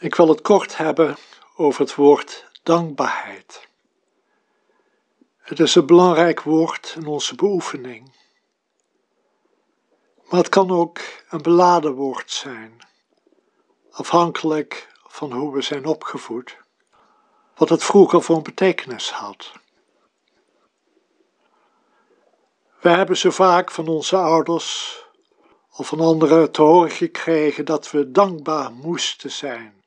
Ik wil het kort hebben over het woord dankbaarheid. Het is een belangrijk woord in onze beoefening. Maar het kan ook een beladen woord zijn, afhankelijk van hoe we zijn opgevoed, wat het vroeger voor een betekenis had. We hebben zo vaak van onze ouders of van anderen te horen gekregen dat we dankbaar moesten zijn.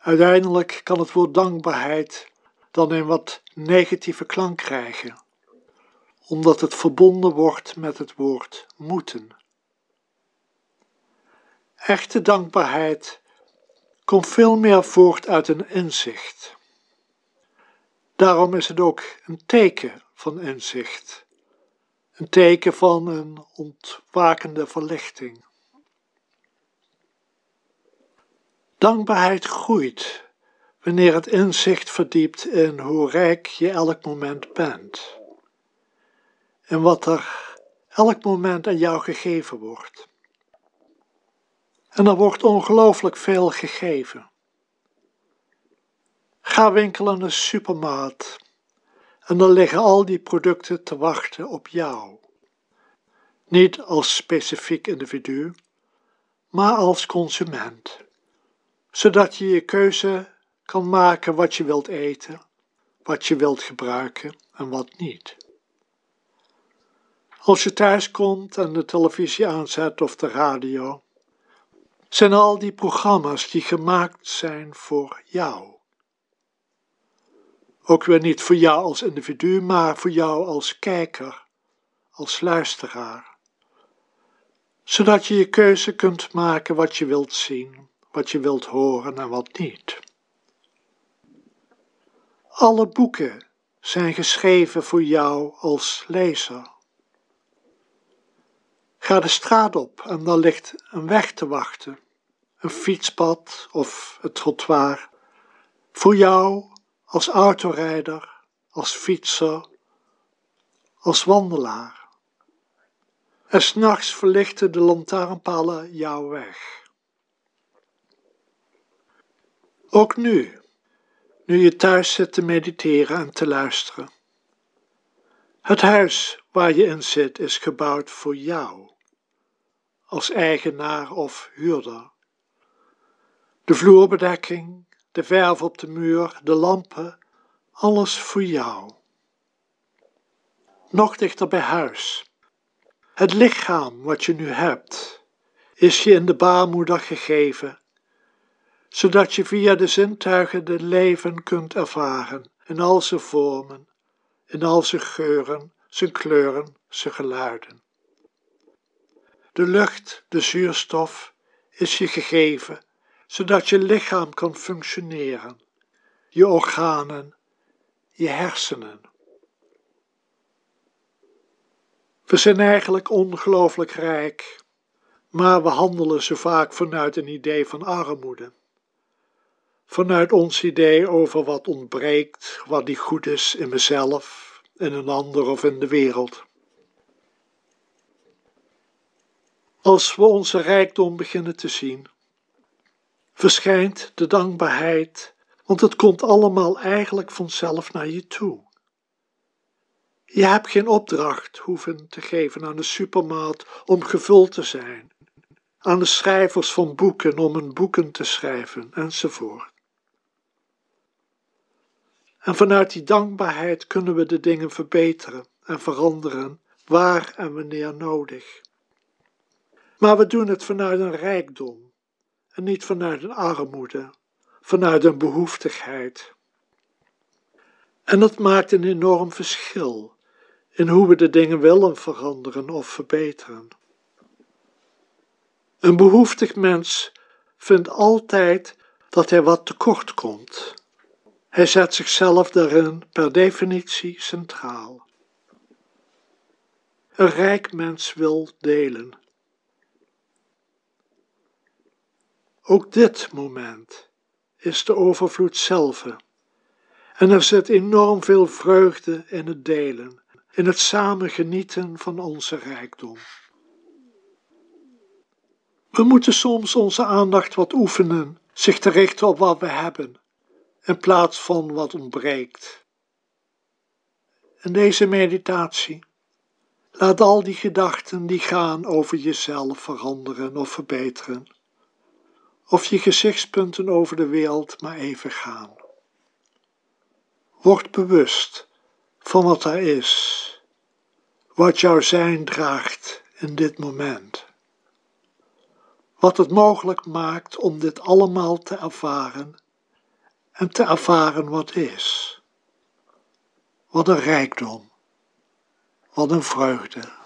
Uiteindelijk kan het woord dankbaarheid dan een wat negatieve klank krijgen, omdat het verbonden wordt met het woord moeten. Echte dankbaarheid komt veel meer voort uit een inzicht. Daarom is het ook een teken van inzicht, een teken van een ontwakende verlichting. Dankbaarheid groeit wanneer het inzicht verdiept in hoe rijk je elk moment bent en wat er elk moment aan jou gegeven wordt. En er wordt ongelooflijk veel gegeven. Ga winkelen in de supermarkt en dan liggen al die producten te wachten op jou. Niet als specifiek individu, maar als consument zodat je je keuze kan maken wat je wilt eten, wat je wilt gebruiken en wat niet. Als je thuis komt en de televisie aanzet of de radio, zijn al die programma's die gemaakt zijn voor jou. Ook weer niet voor jou als individu, maar voor jou als kijker, als luisteraar. Zodat je je keuze kunt maken wat je wilt zien wat je wilt horen en wat niet. Alle boeken zijn geschreven voor jou als lezer. Ga de straat op en daar ligt een weg te wachten, een fietspad of het trottoir, voor jou als autorijder, als fietser, als wandelaar. En s'nachts verlichten de lantaarnpalen jouw weg. Ook nu, nu je thuis zit te mediteren en te luisteren. Het huis waar je in zit is gebouwd voor jou, als eigenaar of huurder. De vloerbedekking, de verf op de muur, de lampen, alles voor jou. Nog dichter bij huis. Het lichaam wat je nu hebt, is je in de baarmoeder gegeven zodat je via de zintuigen het leven kunt ervaren in al zijn vormen, in al zijn geuren, zijn kleuren, zijn geluiden. De lucht, de zuurstof, is je gegeven, zodat je lichaam kan functioneren, je organen, je hersenen. We zijn eigenlijk ongelooflijk rijk, maar we handelen zo vaak vanuit een idee van armoede vanuit ons idee over wat ontbreekt, wat niet goed is in mezelf, in een ander of in de wereld. Als we onze rijkdom beginnen te zien, verschijnt de dankbaarheid, want het komt allemaal eigenlijk vanzelf naar je toe. Je hebt geen opdracht hoeven te geven aan de supermarkt om gevuld te zijn, aan de schrijvers van boeken om een boeken te schrijven, enzovoort. En vanuit die dankbaarheid kunnen we de dingen verbeteren en veranderen waar en wanneer nodig. Maar we doen het vanuit een rijkdom en niet vanuit een armoede, vanuit een behoeftigheid. En dat maakt een enorm verschil in hoe we de dingen willen veranderen of verbeteren. Een behoeftig mens vindt altijd dat hij wat tekort komt hij zet zichzelf daarin per definitie centraal. Een rijk mens wil delen. Ook dit moment is de overvloed zelf. En er zit enorm veel vreugde in het delen, in het samen genieten van onze rijkdom. We moeten soms onze aandacht wat oefenen, zich te richten op wat we hebben, in plaats van wat ontbreekt. In deze meditatie laat al die gedachten die gaan over jezelf veranderen of verbeteren, of je gezichtspunten over de wereld maar even gaan. Word bewust van wat er is, wat jouw zijn draagt in dit moment. Wat het mogelijk maakt om dit allemaal te ervaren en te ervaren wat is. Wat een rijkdom, wat een vreugde.